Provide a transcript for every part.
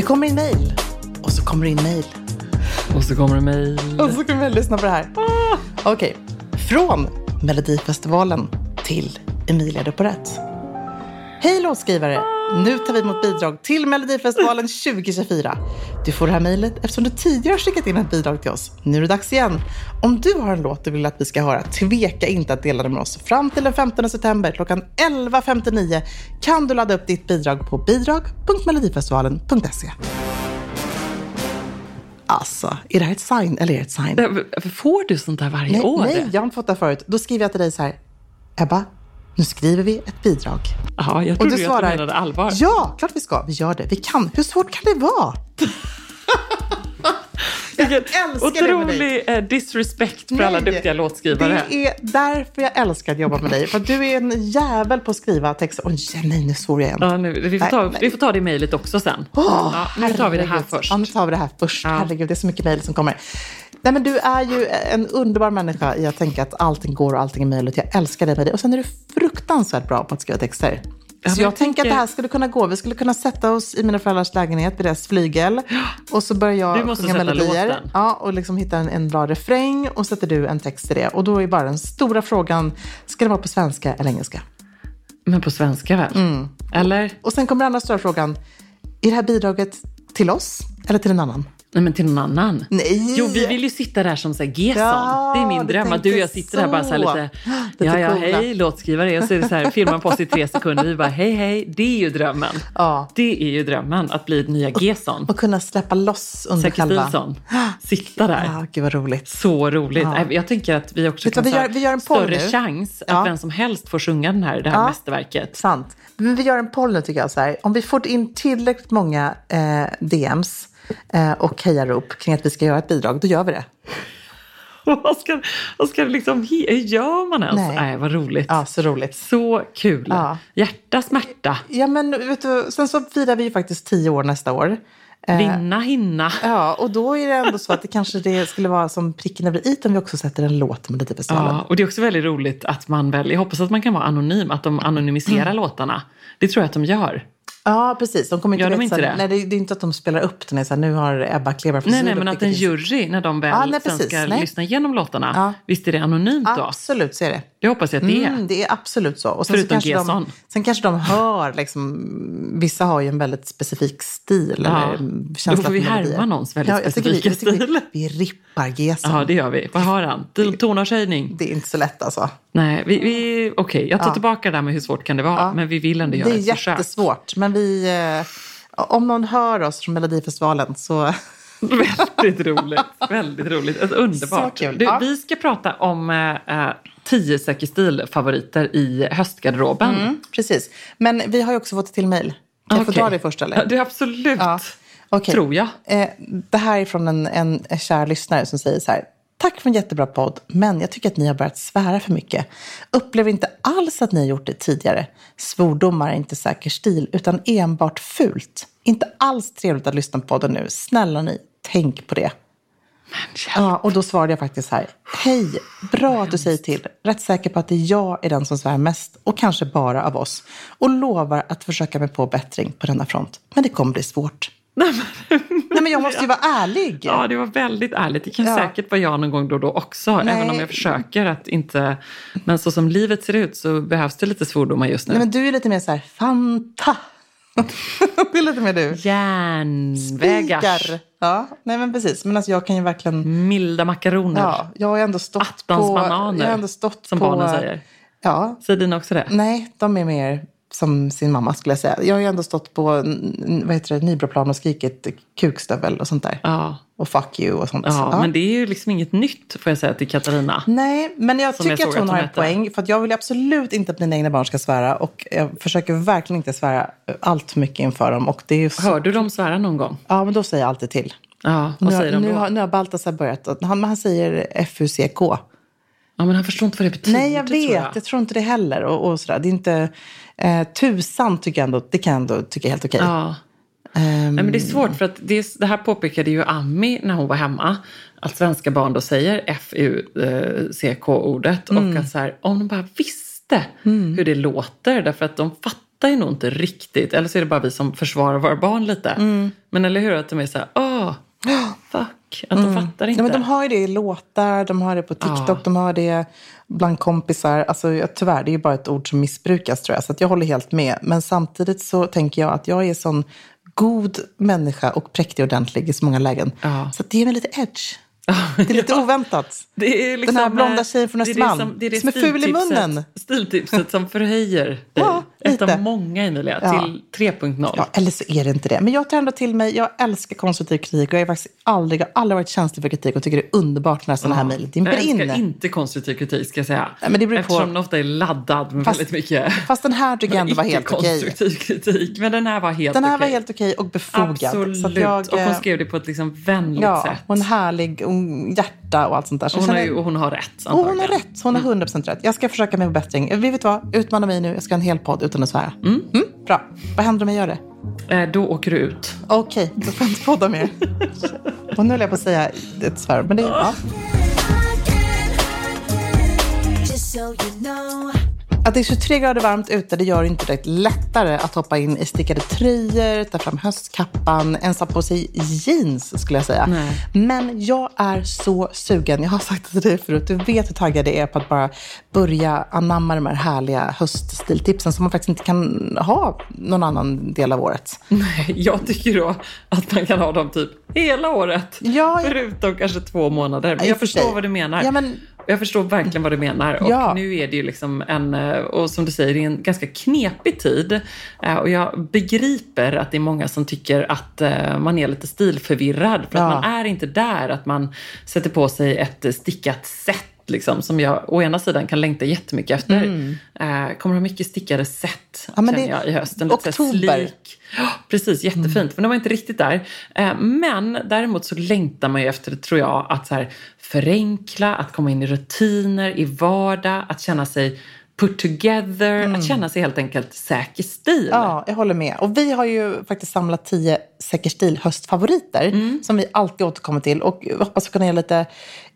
Det kommer in mail. Och så kommer det in mail. Och så kommer det mejl. Och så kan vi lyssna på det här. Okej. Från Melodifestivalen till Emilia Duporet. Hej låtskrivare! Nu tar vi emot bidrag till Melodifestivalen 2024. Du får det här mejlet eftersom du tidigare har skickat in ett bidrag till oss. Nu är det dags igen. Om du har en låt du vill att vi ska höra, tveka inte att dela den med oss. Fram till den 15 september klockan 11.59 kan du ladda upp ditt bidrag på bidrag.melodifestivalen.se. Alltså, är det här ett sign eller är det ett sign? Får du sånt här varje Nej, år? nej, jag har inte fått det förut. Då skriver jag till dig så här, Ebba, nu skriver vi ett bidrag. Ja, jag Och trodde du svarar, att du menade allvar. ja, klart vi ska. Vi gör det. Vi kan. Hur svårt kan det vara? Vilken älskar det dig. otrolig eh, disrespect för alla Nej, duktiga låtskrivare. Det är därför jag älskar att jobba med dig. För du är en jävel på att skriva texter. Oj, nej, nu svor jag igen. Ja, nu, vi, får ta, Nej, nej. vi får ta det mejlet också sen. Åh, ja, nu tar vi det här först. Ja, nu tar vi det här först. Ja. Herregud, det är så mycket mejl som kommer. Nej, men du är ju en underbar människa i att tänka att allting går och allting är möjligt. Jag älskar dig med det. Och sen är du fruktansvärt bra på att skriva texter. Ja, så jag jag tänker att det här skulle kunna gå. Vi skulle kunna sätta oss i mina föräldrars lägenhet vid deras flygel. Och så börjar jag Du måste sjunga melodier. låten. Ja, och liksom hitta en, en bra refräng. Och sätter du en text till det. Och då är bara den stora frågan, ska det vara på svenska eller engelska? Men på svenska väl? Mm. Eller? Och sen kommer den andra stora frågan, är det här bidraget till oss eller till en annan? Nej, men till någon annan. Nej! Jo, vi vill ju sitta där som så här Gesson. Ja, det är min dröm. Att du och jag sitter där bara så här så. lite, ja, ja, coola. hej, låtskrivare. Och så är det så här, filmar på oss i tre sekunder. Vi bara, hej, hej. Det är ju drömmen. Ja. Det är ju drömmen, att bli nya Gesson. Och kunna släppa loss under Säker själva... Stilson. Sitta där. Ja, gud vad roligt. Så roligt. Ja. Jag tänker att vi också Vet kan vi gör- vi gör en större nu. chans Ja. att vem som helst får sjunga den här, det här Ja. mästerverket. Sant. Men vi gör en poll nu tycker jag. Så här. Om vi får in tillräckligt många eh, DMs eh, och hejarop kring att vi ska göra ett bidrag, då gör vi det. vad ska, vad ska liksom, hur gör man ens? Nej. Nej. vad roligt. Ja, så roligt. Så kul. Ja. Hjärta, smärta, Ja, men vet du, sen så firar vi ju faktiskt tio år nästa år. Eh, vinna, hinna. Ja, och då är det ändå så att det kanske det skulle vara som pricken över i om vi också sätter en låt med Melodifestivalen. Ja, och det är också väldigt roligt att man väl, jag hoppas att man kan vara anonym, att de anonymiserar Mm. låtarna. Det tror jag att de gör. Ja, precis. De kommer inte Gör de inte det? Nej, det är, inte att de spelar upp den. Så här, nu har Ebba Kleber Nej, nej, men att en jury, när de väl Ja, nej, sen precis. ska Nej. lyssna igenom låtarna, Ja. visst är det anonymt då? Absolut, så är det. Det hoppas jag att det är. Mm, det är absolut så. Och sen, Förutom så kanske de, sen kanske de hör, liksom, vissa har ju en väldigt specifik stil. Ja. Eller Då känsla får vi härma någons väldigt vi- specifika tycker stil. Vi, vi rippar Gesson. Ja, det gör vi. Vad har han? Ton- Tonartshöjning? Det är inte så lätt alltså. Nej, vi, vi, okej, jag tar Ja. tillbaka det där med hur svårt kan det vara, Ja. men vi vill ändå göra Det är ett försök. jättesvårt. Men vi, eh, om någon hör oss från Melodifestivalen så... Väldigt roligt. Väldigt roligt. Ett underbart. Så kul. Du, Ja. Vi ska prata om eh, tio Säker stil-favoriter i höstgarderoben. Mm, precis. Men vi har ju också fått ett till mejl. Kan jag få dra det först eller? Det är absolut. Ja. Okej. Tror jag. Eh, det här är från en, en kär lyssnare som säger så här. Tack för en jättebra podd, men jag tycker att ni har börjat svära för mycket. Upplever inte alls att ni har gjort det tidigare. Svordomar är inte säker stil, utan enbart fult. Inte alls trevligt att lyssna på podden nu. Snälla ni, tänk på det. Ja, och då svarade jag faktiskt så här. Hej, bra att du säger till. Rätt säker på att det är jag är den som svär mest och kanske bara av oss. Och lovar att försöka mig på bättring på denna front. Men det kommer bli svårt. Nej, men jag måste ju vara ärlig. Ja, det var väldigt ärligt. Det kan Ja. säkert vara jag någon gång då och då också, Nej. även om jag försöker att inte... Men så som livet ser ut så behövs det lite svordomar just nu. Nej, men du är lite mer så här, fanta. det är lite mer du. Järnvägars. Spikar. Ja, nej men precis. Men alltså jag kan ju verkligen... Milda makaroner, Ja, jag har ändå stått Attans på... bananer, jag har ändå stått som på, barnen säger. Ja, Säger dina också det? nej, de är mer som sin mamma skulle jag säga. Jag har ju ändå stått på vad heter det, Nybroplan och skrikit kukstövel och sånt där. Ja. och fuck you och sånt. Ja, Ja. men det är ju liksom inget nytt får jag säga till Katarina. Nej, men jag jag tycker såg att hon att har hon en poäng. För jag vill absolut inte att mina egna barn ska svära. Och jag försöker verkligen inte svära allt för mycket inför dem. Och det är så... Hör du dem svära någon gång? Ja, men då säger jag alltid till. Ja, vad Nu, säger de nu, då? har, nu har Baltasar börjat. Han, han säger FUCK. Ja, men han förstår inte vad det betyder. Nej, jag tror vet. Jag. tror inte det heller. Och, och sådär. Det är inte... Eh, tusan tycker jag ändå, det kan jag ändå tycka är helt okej. Ja. Ehm, Nej, men det är svårt för att det, det här påpekade ju Ami när hon var hemma. Att svenska barn då säger F-U-C-K-ordet. Mm. Och att så här, om de bara visste hur det låter. Därför att de fattar ju nog inte riktigt. Eller så är det bara vi som försvarar våra barn lite. Mm. Men eller hur? Att de är så här, åh, fuck. Att de fattar inte. Ja, men de har ju det i låtar, de har det på TikTok, de har det bland kompisar. Alltså, jag- tyvärr, det är ju bara ett ord som missbrukas tror jag. Så jag håller helt med. Men samtidigt så tänker jag att jag är sån god människa och präktig och ordentlig i så många lägen. Ja. Så det ger mig lite edge. Det är lite oväntat. Det är liksom, Den här blonda tjejen från Östermalm, som, det är det som är ful i munnen. Stiltipset som förhöjer dig. Ja, Ett av många Emilia, Ja. till 3.0. Ja, eller så är det inte det. Men jag tar ändå till mig, jag älskar konstruktiv kritik och jag har faktiskt aldrig, aldrig varit känslig för kritik och tycker det är underbart när sådana här mejl dimper Jag älskar in. inte konstruktiv kritik ska jag säga. Nej, men det beror på- Eftersom den ofta är laddad med Fast- väldigt mycket Fast den här tycker jag ändå var helt okej. icke-konstruktiv kritik. Men den här var helt Den här okej. var helt okej och befogad. Absolut. Jag, och hon skrev det på ett liksom vänligt Ja, sätt. hon är härlig, hon, hjärta och allt sånt där. Så hon, har ju, och hon har rätt och hon har antagligen. rätt. Hon har 100% rätt. Jag ska försöka med bättring. Vi vet vad, utmana mig nu. Jag ska ha en hel podd utan att svära. Mm. bra. Vad händer om jag gör det? Eh, Då åker du ut. Okej, då får jag inte podda mer. och nu höll jag på att säga ett svär, men det är... Ja. Att det är 23 grader varmt ute, det gör det inte direkt lättare att hoppa in i stickade tröjor, ta fram höstkappan, ens ha på sig jeans skulle jag säga. Nej. Men jag är så sugen, jag har sagt det till dig förut, du vet hur taggad jag är på att bara börja anamma de här härliga höststiltipsen som man faktiskt inte kan ha någon annan del av året. Nej, jag tycker då att man kan ha dem typ hela året. Ja, Förutom kanske två månader. Men jag för förstår vad du menar. Ja, men- Jag förstår verkligen vad du menar. Och Ja. nu är det ju liksom en, eh, och som du säger, det är en ganska knepig tid. Eh, Och jag begriper att det är många som tycker att eh, man är lite stilförvirrad. För Ja. att man är inte där att man sätter på sig ett stickat Liksom, som jag å ena sidan kan längta jättemycket efter. Eh, kommer ha mycket stickade set Mm. Ja, känner det- jag i höst. En lite så här oktober. Ja, Precis, jättefint. Men de var inte riktigt där. Eh, Men däremot så längtar man ju efter, tror jag, att så här förenkla, att komma in i rutiner, i vardag, att känna sig put together, att känna sig helt enkelt säker stil. Ja, jag håller med. Och vi har ju faktiskt samlat tio Säker stil höstfavoriter som vi alltid återkommer till. Och hoppas kunna ge lite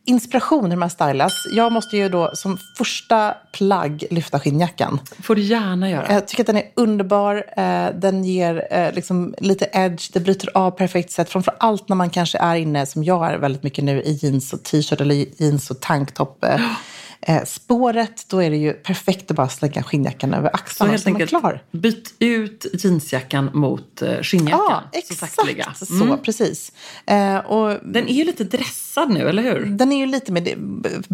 inspiration hur här stylas. Jag måste ju då som första plagg lyfta skinnjackan. får du gärna göra. Jag tycker att den är underbar. Eh, Den ger eh, liksom lite edge. Det bryter av perfekt sätt. Framför allt när man kanske är inne, som jag är väldigt mycket nu, i jeans och t-shirt eller jeans och tanktopp. Eh, eh, Spåret, då är det ju perfekt att bara slänga skinnjackan över Så axlarna. helt så man enkelt, klar. byt ut jeansjackan mot eh, skinnjackan. Ja, Så exakt sakteliga. så. Precis. Eh, och Den är ju lite dressad nu, eller hur? Den är ju lite mer,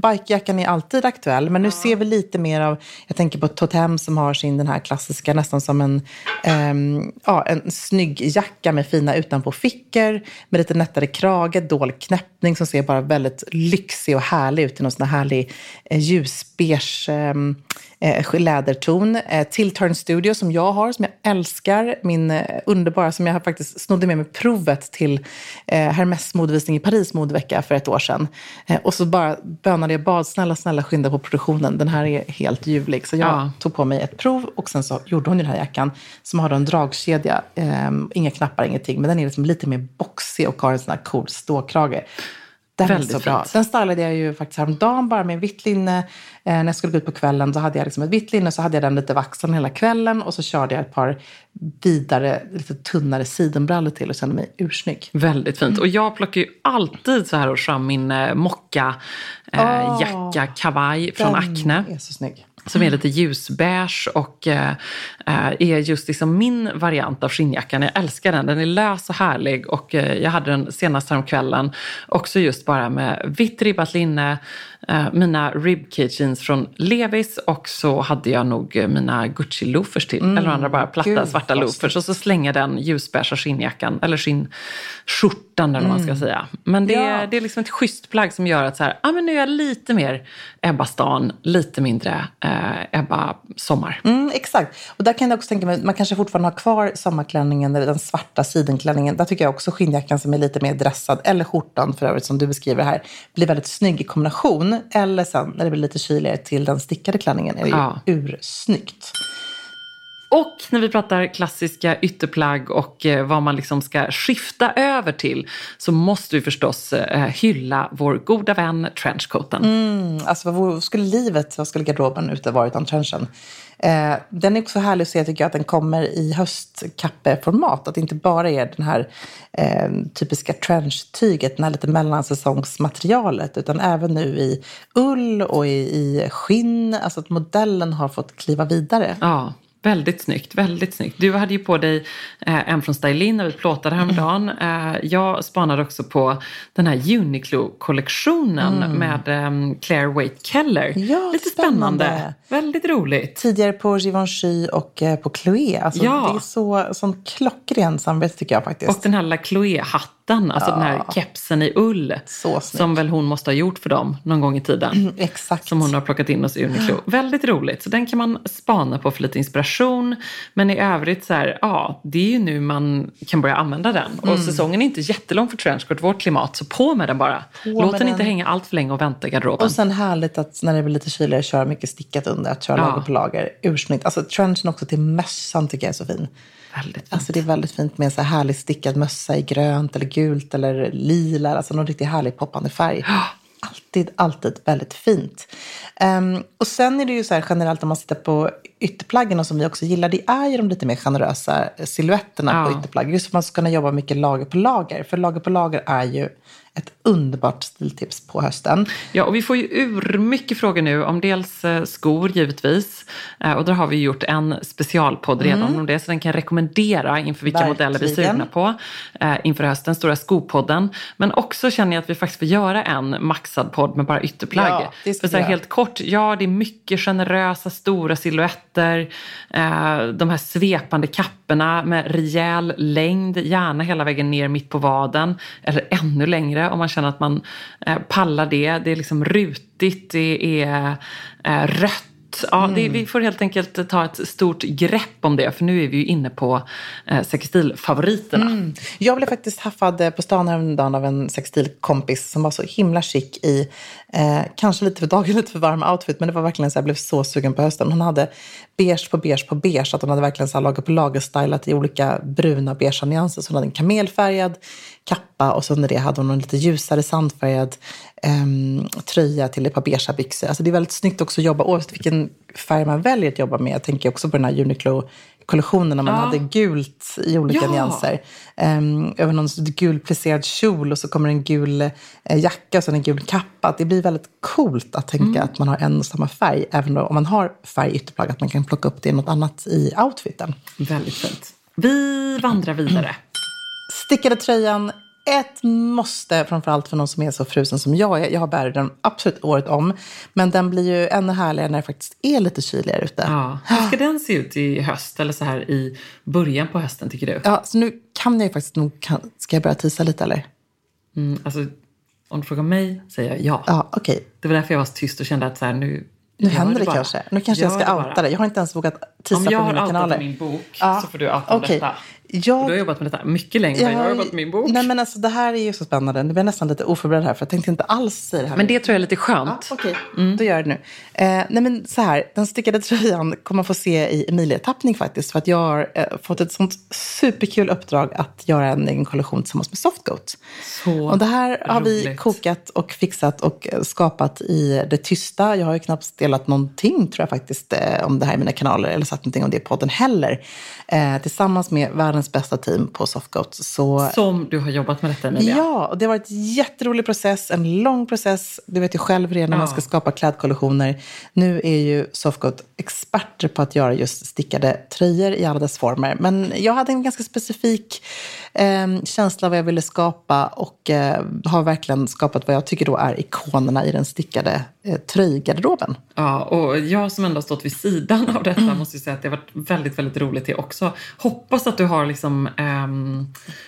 bikejackan är alltid aktuell, men nu ser vi lite mer av, jag tänker på Totem som har sin den här klassiska, nästan som en, ehm, ja, en snygg jacka med fina utanpåfickor, med lite nättare krage, dold knäppning som ser bara väldigt lyxig och härlig ut i någon sån här härlig eh, ljusbeige ehm, eh, läderton. Eh, Tilturn Studio som jag har, som jag älskar. Min eh, underbara, som jag har faktiskt snodde med mig provet till eh, Hermes modevisning i Paris modevecka för ett år sedan. Eh, och så bara bönade jag bad, snälla, snälla skynda på produktionen. Den här är helt ljuvlig. Så jag Ja. tog på mig ett prov och sen så gjorde hon den här jackan som har en dragkedja. Eh, inga knappar, ingenting. Men den är liksom lite mer boxig och har en sån här cool ståkrage. Den Väldigt är så bra. fint. Den stylade jag ju faktiskt häromdagen bara med vitt linne. Eh, när jag skulle gå ut på kvällen så hade jag liksom ett vitt linne så hade jag den lite vaxad hela kvällen och så körde jag ett par vidare, lite tunnare sidenbrallor till och kände mig ursnygg. Väldigt fint. Och jag plockar ju alltid så här fram min eh, mocka eh, Ah, jacka, kavaj från Den Acne. är så snygg. Som är lite ljusbeige och eh, eh, är just liksom min variant av skinnjackan. Jag älskar den. Den är lös och härlig och eh, jag hade den senast här kvällen Också just bara med vitt ribbat linne, mina ribcage jeans från Levis och så hade jag nog eh, mina Gucci loafers till. eller andra bara platta gud, svarta loafers. Och så slänga den ljusbeiga skinnjackan, eller skinnskjortan eller vad man ska säga. Men det, Ja. det är liksom ett schysst plagg som gör att så här, ah, men nu är jag lite mer Ebba stan, lite mindre eh, Ebba sommar. Mm, exakt. Och där kan jag också tänka mig, man kanske fortfarande har kvar sommarklänningen, eller den svarta sidenklänningen. Där tycker jag också skinnjackan som är lite mer dressad, eller skjortan för övrigt som du beskriver här, blir väldigt snygg i kombination. Eller sen när det blir lite kyligare till den stickade klänningen är det ju Ja. ursnyggt. Och när vi pratar klassiska ytterplagg och eh, vad man liksom ska skifta över till så måste vi förstås eh, hylla vår goda vän trenchcoaten. Mm, alltså vad skulle livet, vad skulle garderoben ute vara utan trenchen? Eh, den är också härlig att se tycker jag att den kommer i höstkappeformat. Att det inte bara är den här eh, typiska trenchtyget, den här lite mellansäsongsmaterialet. Utan även nu i ull och i, i skinn. Alltså att modellen har fått kliva vidare. Ja, väldigt snyggt. Väldigt snyggt. Du hade ju på dig eh, en från Stylin när vi plåtade häromdagen. Eh, jag spanade också på den här Uniqlo-kollektionen med eh, Claire Waite Keller. Mm. Ja, Lite spännande. spännande. Väldigt roligt. Tidigare på Givenchy och eh, på Chloé. Alltså Ja. Det är så sån klockren samarbete tycker jag faktiskt. Och den här lilla Chloé-hatten, alltså den här kepsen i ull. Som väl hon måste ha gjort för dem någon gång i tiden. Exakt. Som hon har plockat in hos Uniqlo. Väldigt roligt. Så den kan man spana på för lite inspiration. Men i övrigt så här, ja, det är ju nu man kan börja använda den. Och Mm. säsongen är inte jättelång för trenchcoat, vårt klimat. Så på med den bara. Låt med den inte hänga allt för länge och vänta i garderoben. Och sen härligt att när det blir lite kyligare köra mycket stickat under, att köra Ja. lager på lager. Ursnyggt. Alltså trenchen också till mössan tycker jag är så fin. Väldigt fint. Alltså det är väldigt fint med så här härlig stickad mössa i grönt eller gult eller lila. Alltså någon riktigt härlig poppande färg. Alltid, alltid väldigt fint. Ehm, och sen är det ju så här generellt om man tittar på ytterplaggen och som vi också gillar, det är ju de lite mer generösa silhuetterna Ja. på ytterplagg. Just för att man ska kunna jobba mycket lager på lager. För lager på lager är ju ett underbart stiltips på hösten. Ja, och vi får ju ur mycket frågor nu om dels eh, skor givetvis. Eh, och där har vi gjort en specialpodd redan om det. Så den kan jag rekommendera inför vilka modeller vi är Verkligen. sugna på. Eh, inför hösten, Stora skopodden. Men också känner jag att vi faktiskt får göra en maxad podd med bara ytterplagg. Ja, det ska För så här, helt kort, ja det är mycket generösa stora silhuetter. De här svepande kapporna med rejäl längd, gärna hela vägen ner mitt på vaden. Eller ännu längre om man känner att man eh, pallar det. Det är liksom rutigt, det är eh, rött. Ja, det, Mm. vi får helt enkelt ta ett stort grepp om det, för nu är vi ju inne på eh, sextilfavoriterna. Jag blev faktiskt haffad eh, på stan häromdagen av en sextilkompis som var så himla chic i, eh, kanske lite för dagen, lite för varm outfit, men det var verkligen så jag blev så sugen på hösten. Hon hade beige på beige på beige, att hon hade verkligen så här lager på lager stylat i olika bruna beigea nyanser. Så hon hade en kamelfärgad kappa och så under det hade hon en lite ljusare sandfärgad ehm, tröja till ett par beigea byxor. Alltså det är väldigt snyggt också att jobba, oavsett vilken färg man väljer att jobba med. Jag tänker också på den här Uniqlo-kollektionen när man Ja. hade gult i olika Ja. nyanser. Um, över någon gul plisserad kjol och så kommer en gul eh, jacka och sen en gul kappa. Det blir väldigt coolt att tänka Mm. att man har en och samma färg. Även om man har färg i ytterplagg, att man kan plocka upp det i något annat i outfiten. Väldigt fint. Vi vandrar vidare. Stickade tröjan, ett måste, framförallt för någon som är så frusen som jag är. Jag bär den absolut året om. Men den blir ju ännu härligare när det faktiskt är lite kyligare ute. Ja. Hur ska den se ut i höst, eller så här i början på hösten tycker du? Ja, så nu kan jag ju faktiskt nog... Kan, ska jag börja tisa lite eller? Mm, alltså, om du frågar mig säger jag ja. Ja, okej. Det var därför jag var så tyst och kände att så här, nu Nu händer det bara. kanske. Nu kanske jag Gör ska outa det. Jag har inte ens vågat tisa Om jag på har mina outat kanaler. min bok Ja, så får du outa okej. detta. Jag- Du har jobbat med detta mycket längre än jag har jobbat med min bok. Nej, men alltså, det här är ju så spännande. Nu blir jag nästan lite oförberedd här, för jag tänkte inte alls säga det här. Men det tror jag är lite skönt. Ja, Okej, då gör jag det nu. Eh, nej men så här, den stickade tröjan kommer man få se i Emilia-tappning faktiskt. För att jag har eh, fått ett sånt superkul uppdrag att göra en egen kollektion tillsammans med Softgoat. Så och det här har vi roligt. kokat och fixat och eh, skapat i det tysta. Jag har ju knappt delat någonting tror jag faktiskt eh, om det här i mina kanaler eller sagt någonting om det i podden heller. Eh, tillsammans med världens världens bästa team på Softgoat. Så Som du har jobbat med detta Emilia. Ja, och det har varit en jätterolig process, en lång process. Du vet ju själv redan när man Ja. ska skapa klädkollektioner. Nu är ju Softgoat experter på att göra just stickade tröjor i alla dess former. Men jag hade en ganska specifik eh, känsla av vad jag ville skapa och eh, har verkligen skapat vad jag tycker då är ikonerna i den stickade eh, tröjgarderoben. Ja, och jag som ändå har stått vid sidan av detta måste ju säga att det har varit väldigt, väldigt roligt det också. Hoppas att du har liksom ehm,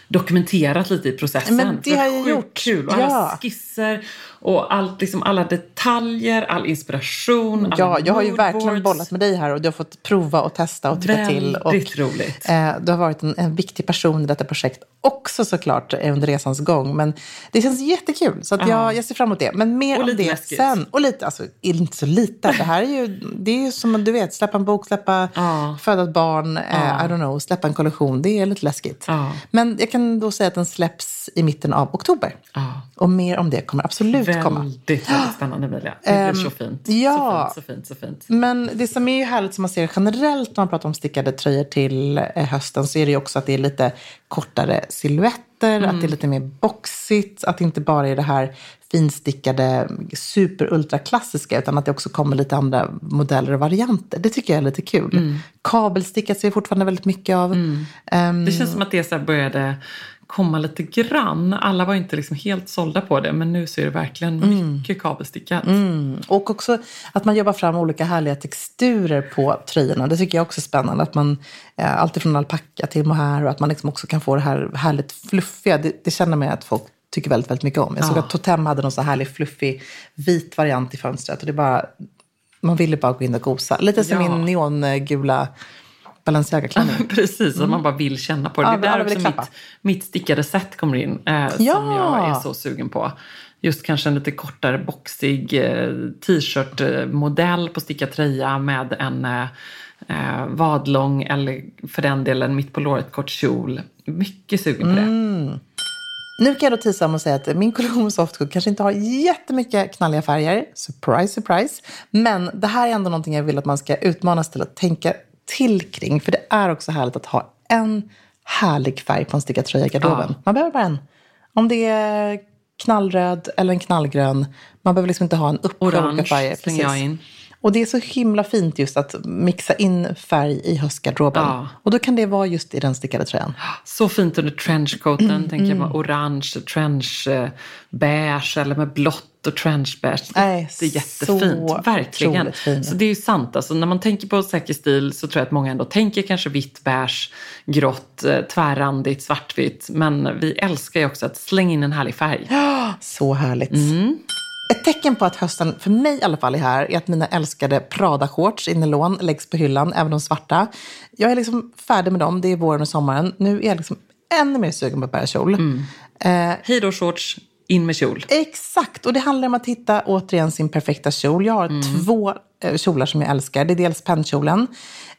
dokumenterat lite i processen. Men det har jag gjort. kul. Och alla Ja. skisser och allt, liksom, alla detaljer, all inspiration, alla Ja, jag har ju verkligen bollat med dig här och du har fått prova och testa och tycka till. Och, Väldigt roligt. Eh, du har varit en, en viktig person i detta projekt också såklart eh, under resans gång. Men det känns jättekul, så att jag, jag ser fram emot det. Men mer om det läskigt. sen. Och lite, alltså inte så lite. Det här är ju, det är ju som du vet, släppa en bok, släppa, Ja. föda ett barn, eh, I don't know, släppa en kollektion. Det är lite läskigt. Ja. Men jag kan då säga att den släpps i mitten av oktober. Ja. Och mer om det kommer absolut komma. Väldigt, väldigt spännande Emilia. Det blir så fint. ja. Så fint, så fint, så fint. Men det som är ju härligt som man ser generellt när man pratar om stickade tröjor till eh, hösten så är det ju också att det är lite kortare silhuetter, att det är lite mer boxigt, att det inte bara är det här finstickade super ultra klassiska utan att det också kommer lite andra modeller och varianter. Det tycker jag är lite kul. Kabelstickat ser vi fortfarande väldigt mycket av. Ehm, Det känns som att det så började komma lite grann. Alla var inte liksom helt sålda på det, men nu så är det verkligen mycket kabelstickat. Mm. Och också att man jobbar fram olika härliga texturer på tröjorna. Det tycker jag också är spännande. Att man, eh, alltifrån alpacka till mohair och att man liksom också kan få det här härligt fluffiga. Det, det känner man att folk tycker väldigt, väldigt mycket om. Jag såg Ja. att Totem hade någon så härlig fluffig vit variant i fönstret. Och det bara, man ville bara gå in och gosa. Lite som Ja. min neongula Balenciaga-klänning. Precis, att man bara vill känna på det. Mm. Ja, det är där också klappa. mitt, mitt stickade set kommer in, eh, som Ja. jag är så sugen på. Just kanske en lite kortare boxig eh, t-shirt-modell på stickad tröja med en eh, eh, vadlång eller för den delen mitt på låret kort kjol. Mycket sugen på det. Mm. Nu kan jag då tisa om att säga att min med Softcook kanske inte har jättemycket knalliga färger. Surprise, surprise. Men det här är ändå någonting jag vill att man ska utmanas till att tänka till kring. För det är också härligt att ha en härlig färg på en stickad tröja i garderoben. Ja. Man behöver bara en. Om det är knallröd eller en knallgrön. Man behöver liksom inte ha en uppsjö olika Orange färger. slänger jag in. Och det är så himla fint just att mixa in färg i höstgarderoben. Ja. Och då kan det vara just i den stickade tröjan. Så fint under trenchcoaten, Mm, tänker jag på orange, trench, eh, beige eller med blått och trenchbeige. Nej, Det är jättefint, så verkligen. fint. Så det är ju sant, alltså, när man tänker på säker stil så tror jag att många ändå tänker kanske vitt, beige, grått, eh, tvärrandigt, svartvitt. Men vi älskar ju också att slänga in en härlig färg. Så härligt. Mm. Ett tecken på att hösten, för mig i alla fall, är här är att mina älskade Prada-shorts i nylon läggs på hyllan, även de svarta. Jag är liksom färdig med dem, det är våren och sommaren. Nu är jag liksom ännu mer sugen på att bära kjol. Mm. Eh, Hej då shorts, in med kjol. Exakt, och det handlar om att hitta återigen sin perfekta kjol. Jag har Mm. två kjolar som jag älskar. Det är dels pennkjolen,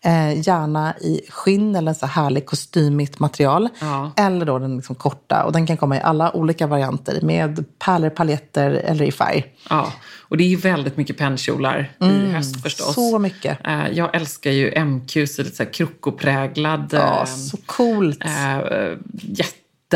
eh, gärna i skinn eller en så här härlig kostymigt material. Ja. Eller då den liksom korta. Och den kan komma i alla olika varianter med pärlor, paljetter eller i färg. Ja, och det är ju väldigt mycket pennkjolar i höst förstås. Mm, så mycket. Eh, Jag älskar ju MQ, så lite så här krokopräglad. Ja, eh, så coolt. Eh, eh,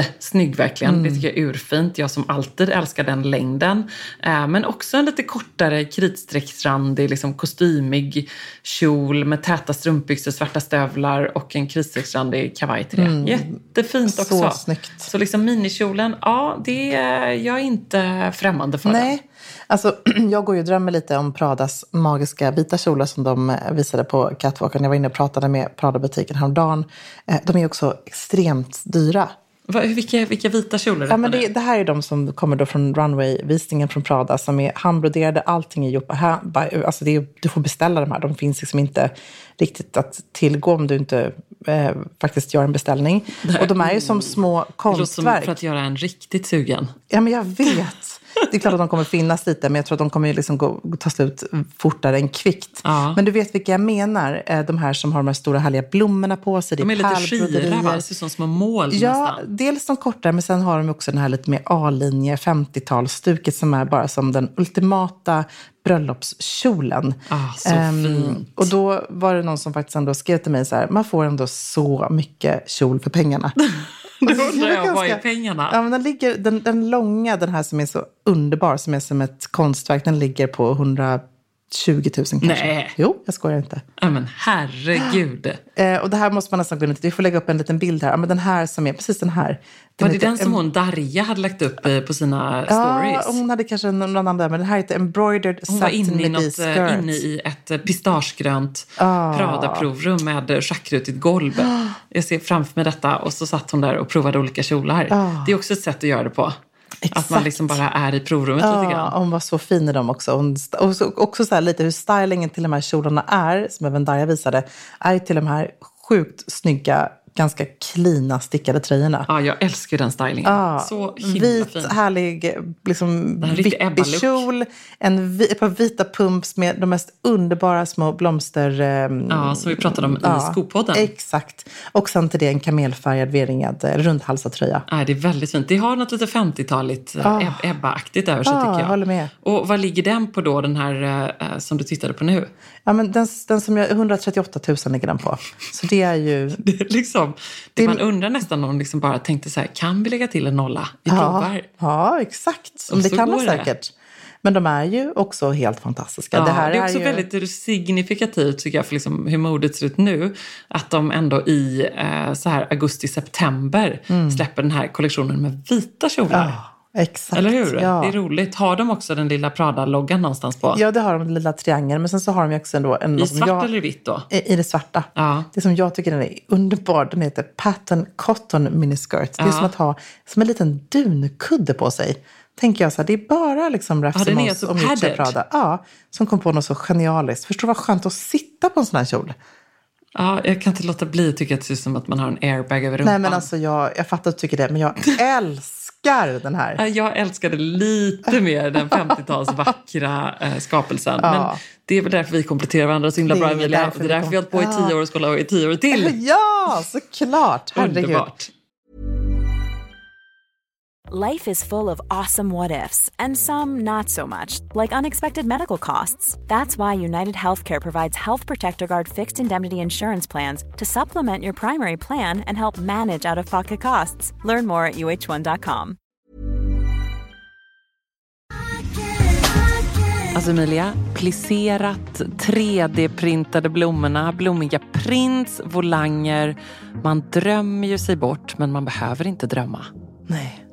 jättesnygg verkligen. Mm. Det tycker jag är urfint. Jag som alltid älskar den längden. Eh, men också en lite kortare kritstrecksrandig, liksom kostymig kjol med täta strumpbyxor, svarta stövlar och en kritstrecksrandig kavaj till det. Jättefint också. Mm. Så snyggt. Så liksom minikjolen, ja, det är jag är inte främmande för. den. Nej, alltså jag går ju och drömmer lite om Pradas magiska vita kjolar som de eh, visade på catwalken. Jag var inne och pratade med Prada-butiken häromdagen. Eh, De är också extremt dyra. Va, vilka, vilka vita kjolar Ja, men det, det här är de som kommer då från runway-visningen från Prada som är handbroderade, allting är gjort här. Alltså det är, du får beställa de här, de finns liksom inte riktigt att tillgå om du inte eh, faktiskt gör en beställning. Och de är ju som små Det låter som konstverk. för att göra en riktigt sugen. Ja, men jag vet. Det är klart att de kommer finnas lite, men jag tror att de kommer liksom gå, ta slut fortare än kvickt. Ja. Men du vet vilka jag menar? Eh, De här som har de här stora härliga blommorna på sig. De är lite skira, va? Det ser ut som små mål Ja, nästan. dels de korta, men sen har de också den här lite mer A-linje 50-talsstuket som är bara som den ultimata bröllopskjolen. Ah, så Ehm, fint. Och då var det någon som faktiskt ändå skrev till mig så här, man får ändå så mycket kjol för pengarna. Då undrar jag, vad är pengarna? Ja, men den, ligger, den, den långa, den här som är så underbar, som är som ett konstverk, den ligger på 120 000 kanske. Nej. Jo, jag skojar inte. Ja, men herregud. Eh, och det här måste man nästan gå in i. Vi får lägga upp en liten bild här. Ja, men den här som är, precis den här. Var det den som hon Darja hade lagt upp eh, på sina Ja, stories? hon hade kanske någon annan där, men den här heter Embroidered Hon var inne i, något, eh, Skirt. inne i ett eh, pistagegrönt Ah. Prada-provrum med schackrutigt golv. Jag ser framför mig detta och så satt hon där och provade olika kjolar. Ah. Det är också ett sätt att göra det på. Att man Exakt. liksom bara är i provrummet lite Ja, grann. hon var så fin i dem också. Hon, och så, också så lite hur stylingen till de här kjolarna är, som även Darja visade, är till de här sjukt snygga, ganska klina stickade tröjorna. Ja, jag älskar den stylingen. Ja, Så himla vit, fin. härlig, liksom vippig kjol, en, ett par vita pumps med de mest underbara små blomster... ehm, Ja, som vi pratade om i ja, skopodden. Exakt. Och sen till det en kamelfärgad V-ringad eh, rundhalsad tröja. Ja, det är väldigt fint. Det har något lite 50-taligt Ah. uh. Ebba-aktigt över sig Ja, tycker jag. jag håller med. Och vad ligger den på då, den här eh, som du tittade på nu? Ja, men den, den som jag, 138 000 ligger den på. Så det är ju... Det är liksom, det Det- man undrar nästan om de liksom bara tänkte så här, kan vi lägga till en nolla? Vi Ja, provar. ja exakt. Och det kan man det. säkert. Men de är ju också helt fantastiska. Ja, det här är också ju... väldigt signifikativt tycker jag för liksom hur modet ser ut nu. Att de ändå i eh, så här augusti-september släpper den här kollektionen med vita kjolar. Mm. Ja, exakt. Eller hur? Ja. Det är roligt. Har de också den lilla Prada-loggan någonstans på? Ja, det har de, den lilla triangeln. Men sen så har de också ändå en... I svart jag, eller vitt då? I i det svarta. Ja. Det som jag tycker den är underbar, den heter Pattern Cotton Miniskirt. Det är Ja. som att ha som en liten dunkudde på sig. Tänker jag så här, det är bara liksom är Rafsimos så och Miuccia. Prada. Ja, som kom på något så genialiskt. Förstår du vad skönt att sitta på en sån här kjol? Ja, jag kan inte låta bli att tycka att det ser ut som att man har en airbag över rumpan. Nej men alltså jag, jag fattar att du tycker det, men jag älskar den här. Ja, Jag älskade lite mer den 50-tals vackra eh, skapelsen. Ja. Men det är väl därför vi kompletterar varandra så himla Det bra Emilia. Det är därför vi har hållit på i tio år och ska hålla på i tio år till. Ja, såklart! Herregud. Underbart. Life is full of awesome what ifs, and some not so much, like unexpected medical costs. That's why United Healthcare provides Health Protector Guard fixed indemnity insurance plans to supplement your primary plan and help manage out of pocket costs. Learn more at uh1.com. Alltså Emilia, plisserat, 3D-printade blommorna, blommiga prints, volanger. Man drömmer ju sig bort, men man behöver inte drömma. Nej.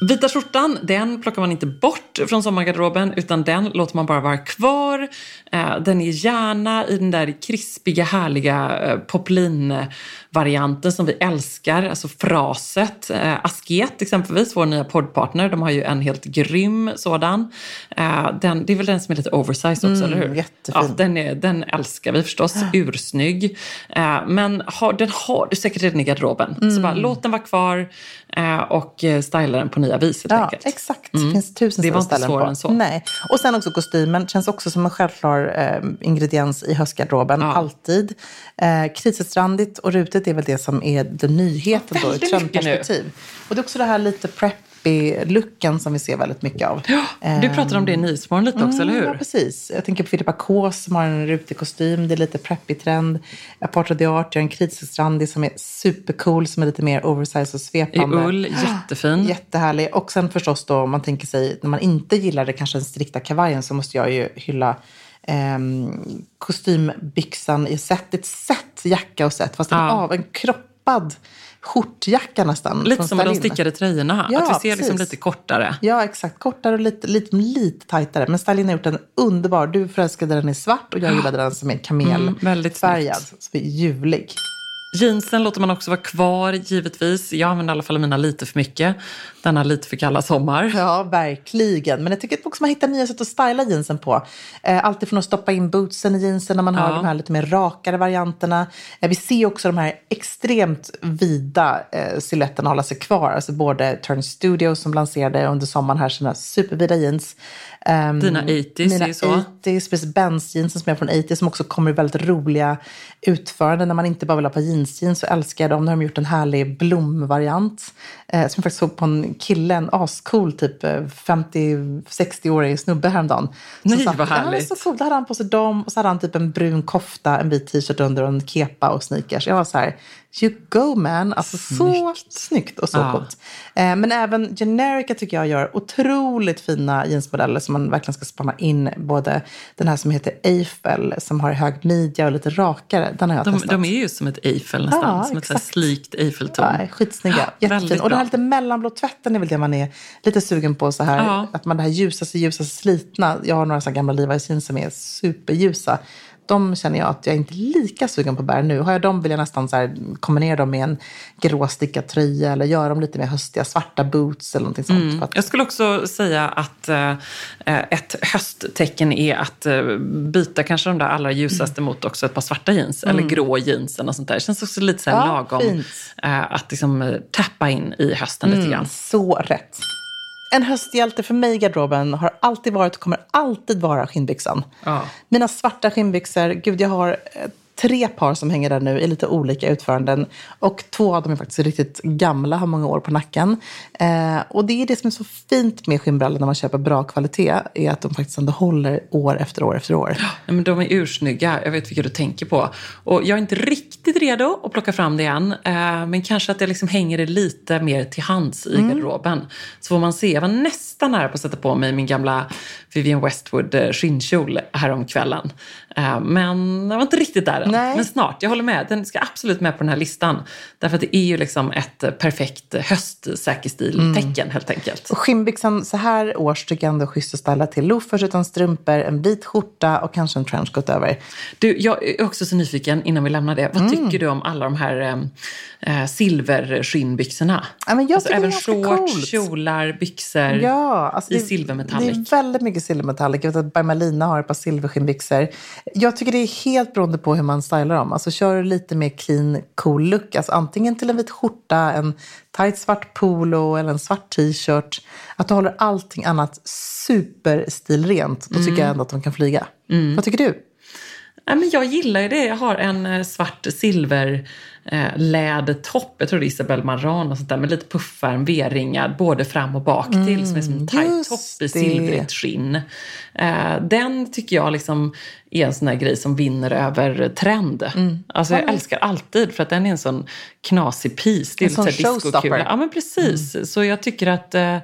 Vita skjortan, den plockar man inte bort från sommargarderoben utan den låter man bara vara kvar. Eh, Den är gärna i den där krispiga, härliga eh, poplin-varianten som vi älskar, alltså fraset. Eh, Asket exempelvis, vår nya poddpartner, de har ju en helt grym sådan. Den, det är väl den som är lite oversized också, Mm, eller hur? jättefin. Ja, den, är, den älskar vi förstås, ursnygg. Men har, den har du säkert redan i garderoben. Så Mm. bara, låt den vara kvar och eh, styla den på nya vis helt Ja, enkelt. exakt. Det finns tusen Det var inte ställen svårare på. än så. Nej. Och sen också kostymen. Känns också som en självklar eh, ingrediens i höstgarderoben. Ja. Alltid. Eh, krisetrandigt och rutigt är väl det som är den nyheten då, i väldigt mycket trendperspektiv. Och det är också det här lite preppy-looken som vi ser väldigt mycket av. Du pratade om det i Nyhetsmorgon lite också, eller hur? Ja, precis. Jag tänker på Filippa K som har en rutig kostym. Det är lite preppy-trend. Apart of the Art gör en krisetrandig som är supercool, som är lite mer oversized och I svepande. ull, jättefin. Jättehärlig. Och sen förstås då, om man tänker sig, när man inte gillar det kanske den strikta kavajen så måste jag ju hylla ehm, kostymbyxan i set. Ett set jacka och set, fast en, Ja. av, en kroppad skjortjacka nästan. Lite som de stickade tröjorna. Ja, att vi ser liksom lite kortare. Ja, exakt. Kortare och lite, lite, lite tajtare. Men Stalin har gjort en underbar. Du förälskade den i svart och jag gillade den som är Mm, väldigt kamelfärgad. snyggt. som är ljuvlig. Jeansen låter man också vara kvar, givetvis. Jag använder i alla fall mina lite för mycket. Denna lite för kalla sommar. Ja, verkligen. Men jag tycker också man hittar nya sätt att styla jeansen på. Eh, alltid från att stoppa in bootsen i jeansen när man har Ja. de här lite mer rakare varianterna. Eh, vi ser också de här extremt vida eh, silhuetterna hålla sig kvar. Alltså både Turn Studio som lanserade under sommaren här sina supervida jeans. Ehm, Dina 80s mina är ju så. 80s, precis Benz jeansen som är från 80s som också kommer i väldigt roliga utföranden. När man inte bara vill ha på jeansjeans så älskar jag dem. Nu har de gjort en härlig blomvariant. Eh, som jag faktiskt såg på en kille, en ascool typ eh, 50-60-årig snubbe häromdagen. Nej, satt- vad Ja, härligt. så cool. Då hade han på sig dem och så hade han typ en brun kofta, en vit t-shirt under och en kepa och sneakers. Jag var så här, you go man. Alltså så snyggt och så Ja. coolt. Eh, men även Generica tycker jag gör otroligt fina jeansmodeller som man verkligen ska spana in. Både den här som heter Eiffel som har hög midja och lite rakare. Den har jag De, testat. de är ju som ett Eiffel nästan. Ja, som ett exakt. slikt Eiffeltorn. Ja, skitsnygga. Jättefin. Och den här lite mellanblå tvätten är väl det man är lite sugen på. så här. Ja. Att man det här ljusaste, ljusaste slitna. Jag har några så här gamla Levi's jeans som är superljusa. De känner jag att jag inte är lika sugen på att bära nu. Har jag dem vill jag nästan så här, kombinera dem med en grå stickad tröja eller göra dem lite mer höstiga, svarta boots eller någonting sånt. För att, Jag skulle också säga att eh, ett hösttecken är att eh, byta kanske de där allra ljusaste mot också ett par svarta jeans. Eller grå jeans eller något sånt där. Det känns också lite så här Ja, lagom eh, att liksom eh, tappa in i hösten lite grann. Så rätt. En hösthjälte för mig i garderoben har alltid varit och kommer alltid vara skinnbyxan. Ja. Mina svarta skinnbyxor, gud jag har eh, tre par som hänger där nu i lite olika utföranden. Och två av dem är faktiskt riktigt gamla, har många år på nacken. Eh, och det är det som är så fint med skinnbrallor när man köper bra kvalitet, är att de faktiskt ändå håller år efter år efter år. Nej, men de är ursnygga. Jag vet vilka du tänker på. Och jag är inte riktigt redo att plocka fram det än. Eh, men kanske att jag liksom hänger det lite mer till hands i garderoben. Så får man se. Jag var nästan nära på att sätta på mig min gamla Vivienne Westwood eh, skinnkjol häromkvällen. Eh, men jag var inte riktigt där än. Nej. Men snart. Jag håller med. Den ska absolut med på den här listan. Därför att det är ju liksom ett eh, perfekt höstsäkerstil-tecken helt enkelt. Och skinnbyxan så här års tycker jag ändå är schysst att ställa till loafers utan strumpor, en vit skjorta och kanske en trenchcoat över. Du, jag är också så nyfiken innan vi lämnar det. Vad Mm. tycker du om alla de här eh, silverskinnbyxorna? Ja, men jag alltså även shorts, coolt. kjolar, byxor Ja, alltså i silvermetallic. Det är väldigt mycket silvermetallic. Jag vet att Bermalina har ett par silverskinnbyxor. Jag tycker det är helt beroende på hur man stylar dem. Alltså kör du lite mer clean, cool look. Alltså antingen till en vit skjorta, en tight svart polo eller en svart t-shirt. Att du håller allting annat superstilrent. Då tycker jag ändå att de kan flyga. Vad tycker du? Nej, men jag gillar ju det. Jag har en eh, svart silver eh, lädertopp. Jag tror det är Isabelle Marant och sånt där. Med lite puffärm, V-ringad, både fram och bak till. Som är som en tight just topp i silvrigt skinn. Eh, den tycker jag liksom är en sån här grej som vinner över trend. Alltså jag älskar alltid för att den är en sån knasig piece. Det är En sån showstopper. Ja men precis. Så jag tycker att eh,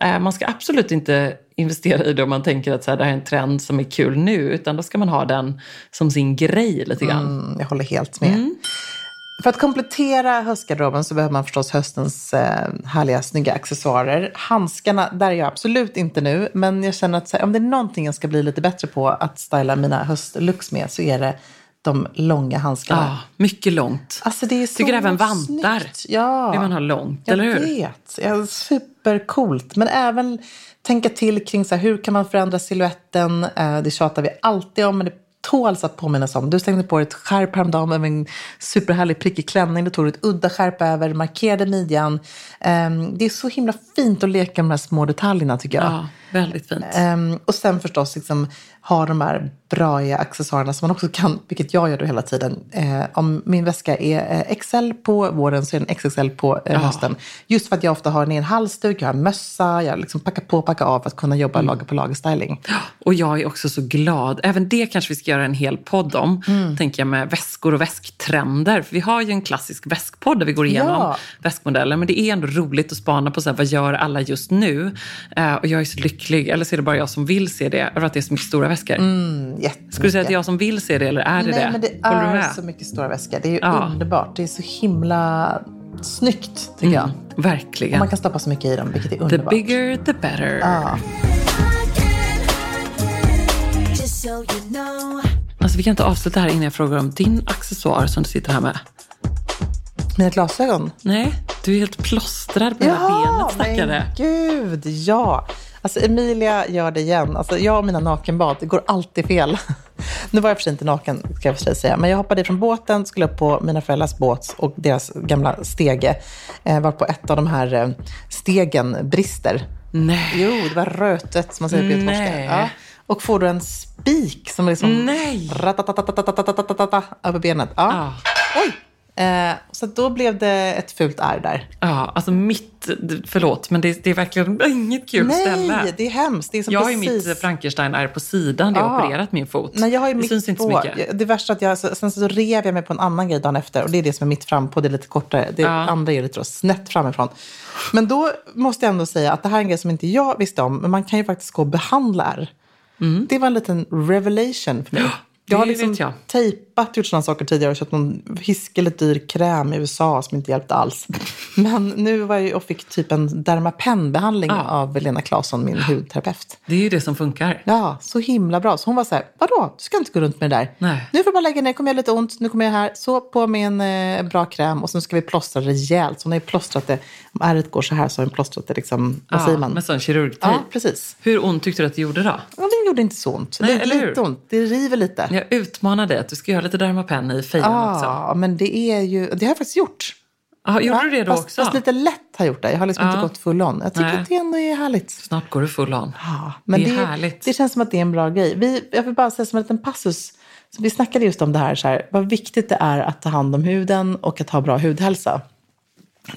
eh, man ska absolut inte investera i det om man tänker att så här, det här är en trend som är kul nu. Utan då ska man ha den som sin grej lite grann. Mm, jag håller helt med. För att komplettera höstgarderoben så behöver man förstås höstens eh, härliga, snygga accessoarer. Handskarna, där är jag absolut inte nu. Men jag känner att här, om det är någonting jag ska bli lite bättre på att styla mina höstlooks med så är det de långa handskarna. Ja, mycket långt. Alltså det är så Tycker även vantar snyggt. Ja. vill man ha långt, jag eller hur? vet. Ja, supercoolt. Men även tänka till kring så här, hur kan man förändra siluetten. Eh, det tjatar vi alltid om, men det tåls att påminnas om. Du slängde på dig ett skärp häromdagen med en superhärlig prickig klänning. Du tog ett udda skärp över, markerade midjan. Ehm, det är så himla fint att leka med de här små detaljerna tycker jag. Ja, väldigt fint. Ehm, och sen förstås liksom ha de här braiga accessoarerna som man också kan, vilket jag gör då hela tiden. Eh, om min väska är eh, XL på våren så är den XXL på eh, hösten. Just för att jag ofta har en halsduk, jag har mössa, jag liksom packar på och packar av för att kunna jobba lager på lager styling. Och jag är också så glad. Även det kanske vi ska göra en hel podd om. Mm. Tänker jag med väskor och väsktrender. För vi har ju en klassisk väskpodd där vi går igenom Ja. väskmodeller. Men det är ändå roligt att spana på så här, vad gör alla just nu. Eh, och jag är så lycklig, eller så är det bara jag som vill se det, över att det är så mycket stora väskor. Mm. Skulle du säga att det är jag som vill se det eller är det Nej, det? men det Håller är så mycket stora väskor. Det är ju Ja. underbart. Det är så himla snyggt tycker jag. Och Verkligen. man kan stoppa så mycket i dem, vilket är The underbart. bigger the better. Ja. Alltså, vi kan inte avsluta här innan jag frågar om din accessoar som du sitter här med. Mina glasögon. Nej, du är helt plåstrad på hela benet stackare. men gud, ja. Alltså Emilia gör det igen. Alltså, jag och mina nakenbad, det går alltid fel. Nu var jag för sig inte naken, ska jag för sig säga. Men jag hoppade från båten, skulle upp på mina föräldrars båt och deras gamla stege. Eh, var på ett av de här eh, stegen brister. Nej. Jo, det var rötet, som man säger på göteborgska. Ja. Och får du en spik som liksom... Nej! Över benet. Ja. Ah. Oj! Eh, så då blev det ett fult ärr där. Ja, alltså mitt, förlåt, men det, det är verkligen inget kul Nej, ställe. det är hemskt. Det är jag har ju precis... mitt Frankenstein är på sidan där jag har Ja. opererat min fot. Nej, jag har ju det mitt syns inte så på. mycket. Det värsta är att jag, sen så rev jag mig på en annan grej dagen efter. Och det är det som är mitt fram på. Det är lite kortare. Det Ja. andra är lite då snett framifrån. Men då måste jag ändå säga att det här är en grej som inte jag visste om. Men man kan ju faktiskt gå och behandla ärr. Det var en liten revelation för mig. Jag har liksom jag. tejpat, gjort sådana saker tidigare och köpt någon hiskeligt dyr kräm i USA som inte hjälpte alls. Men nu var jag och fick typ en Dermapen-behandling Ja. av Lena Claesson, min hudterapeut. Det är ju det som funkar. Ja, så himla bra. Så hon var så här, vadå, du ska inte gå runt med det där. Nej. Nu får du bara lägga ner, kommer jag lite ont, nu kommer jag här, så på med en eh, bra kräm och sen ska vi plåstra rejält. Så hon har ju plåstrat det, om ärret går så här så har hon plåstrat det liksom, vad säger man? Med sån kirurgtejp. Ja, precis. Hur ont tyckte du att det gjorde då? Ja, det gjorde inte så ont. Nej, det är lite ont, det river lite. Jag utmanar dig att du ska göra lite Dermapen i fejan också. Ja, men det är ju, det har jag faktiskt gjort. Ja, gjorde du det då fast, också? Fast lite lätt har jag gjort det. Jag har liksom Ja. inte gått full on. Jag tycker Nej. att det ändå är härligt. Snart går du full on. Ja, men det det, är härligt. det känns som att det är en bra grej. Vi, jag vill bara säga som en liten passus. Så vi snackade just om det här, så här, vad viktigt det är att ta hand om huden och att ha bra hudhälsa.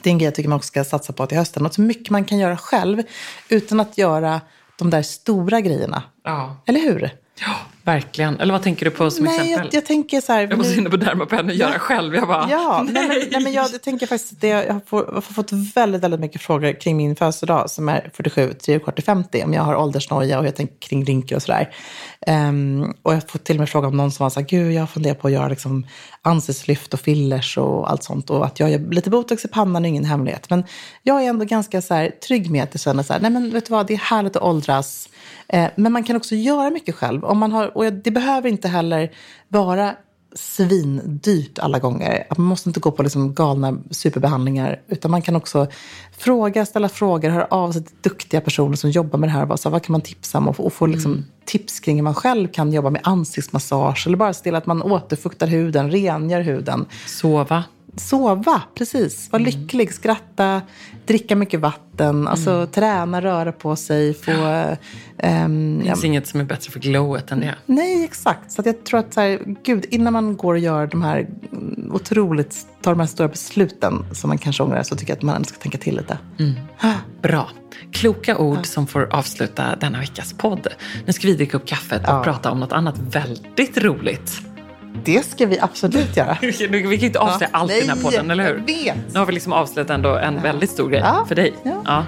Det är en grej jag tycker man också ska satsa på till hösten. Och så mycket man kan göra själv utan att göra de där stora grejerna. Ja. Eller hur? ja, verkligen. Eller vad tänker du på som Nej, exempel? jag, jag tänker så här. Jag var så inne på Dermapen och göra själv. Jag bara, Ja, nej. nej. men, nej, men jag, jag tänker faktiskt att jag, har få, jag har fått väldigt, väldigt mycket frågor kring min födelsedag som är 47, 3 kvart i 50. Om jag har åldersnoja och jag tänker kring rynkor och sådär. Ehm, och jag har fått till och med fråga om någon som var så här, gud jag funderar på att göra liksom ansiktslyft och fillers och allt sånt. Och att jag gör lite botox i pannan är ingen hemlighet. Men jag är ändå ganska så här, trygg med att jag känner så här, nej men vet du vad, det är härligt att åldras. Eh, men man kan också göra mycket själv. Om man har, och det behöver inte heller vara svindyrt alla gånger. Man måste inte gå på liksom galna superbehandlingar. Utan man kan också fråga, ställa frågor, höra av sig till duktiga personer som jobbar med det här. Bara, så här, vad kan man tipsa om? Och, få- och få liksom tips kring hur man själv kan jobba med ansiktsmassage. Eller bara se till att man återfuktar huden, rengör huden. Sova. Sova, precis. Vara lycklig, skratta, dricka mycket vatten. Alltså träna, röra på sig, få... ehm, Det ja, finns inget som är bättre för glowet än det. Nej, exakt. Så jag tror att så här, gud, innan man går och gör de här mm, otroligt, tar de här stora besluten som man kanske ångrar så tycker jag att man ska tänka till lite. Bra. Kloka ord som får avsluta denna veckas podd. Nu ska vi dricka upp kaffet och Ja. prata om något annat väldigt roligt. Det ska vi absolut göra. vi kan ju inte avslöja ja. allt i den här podden, eller hur? Jag vet. Nu har vi liksom avslöjat ändå en ja. väldigt stor grej ja. för dig. Ja.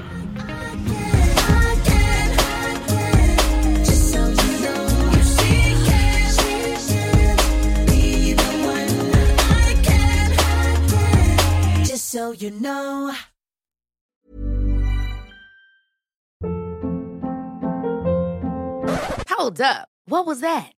So you know. Hold up. What was that?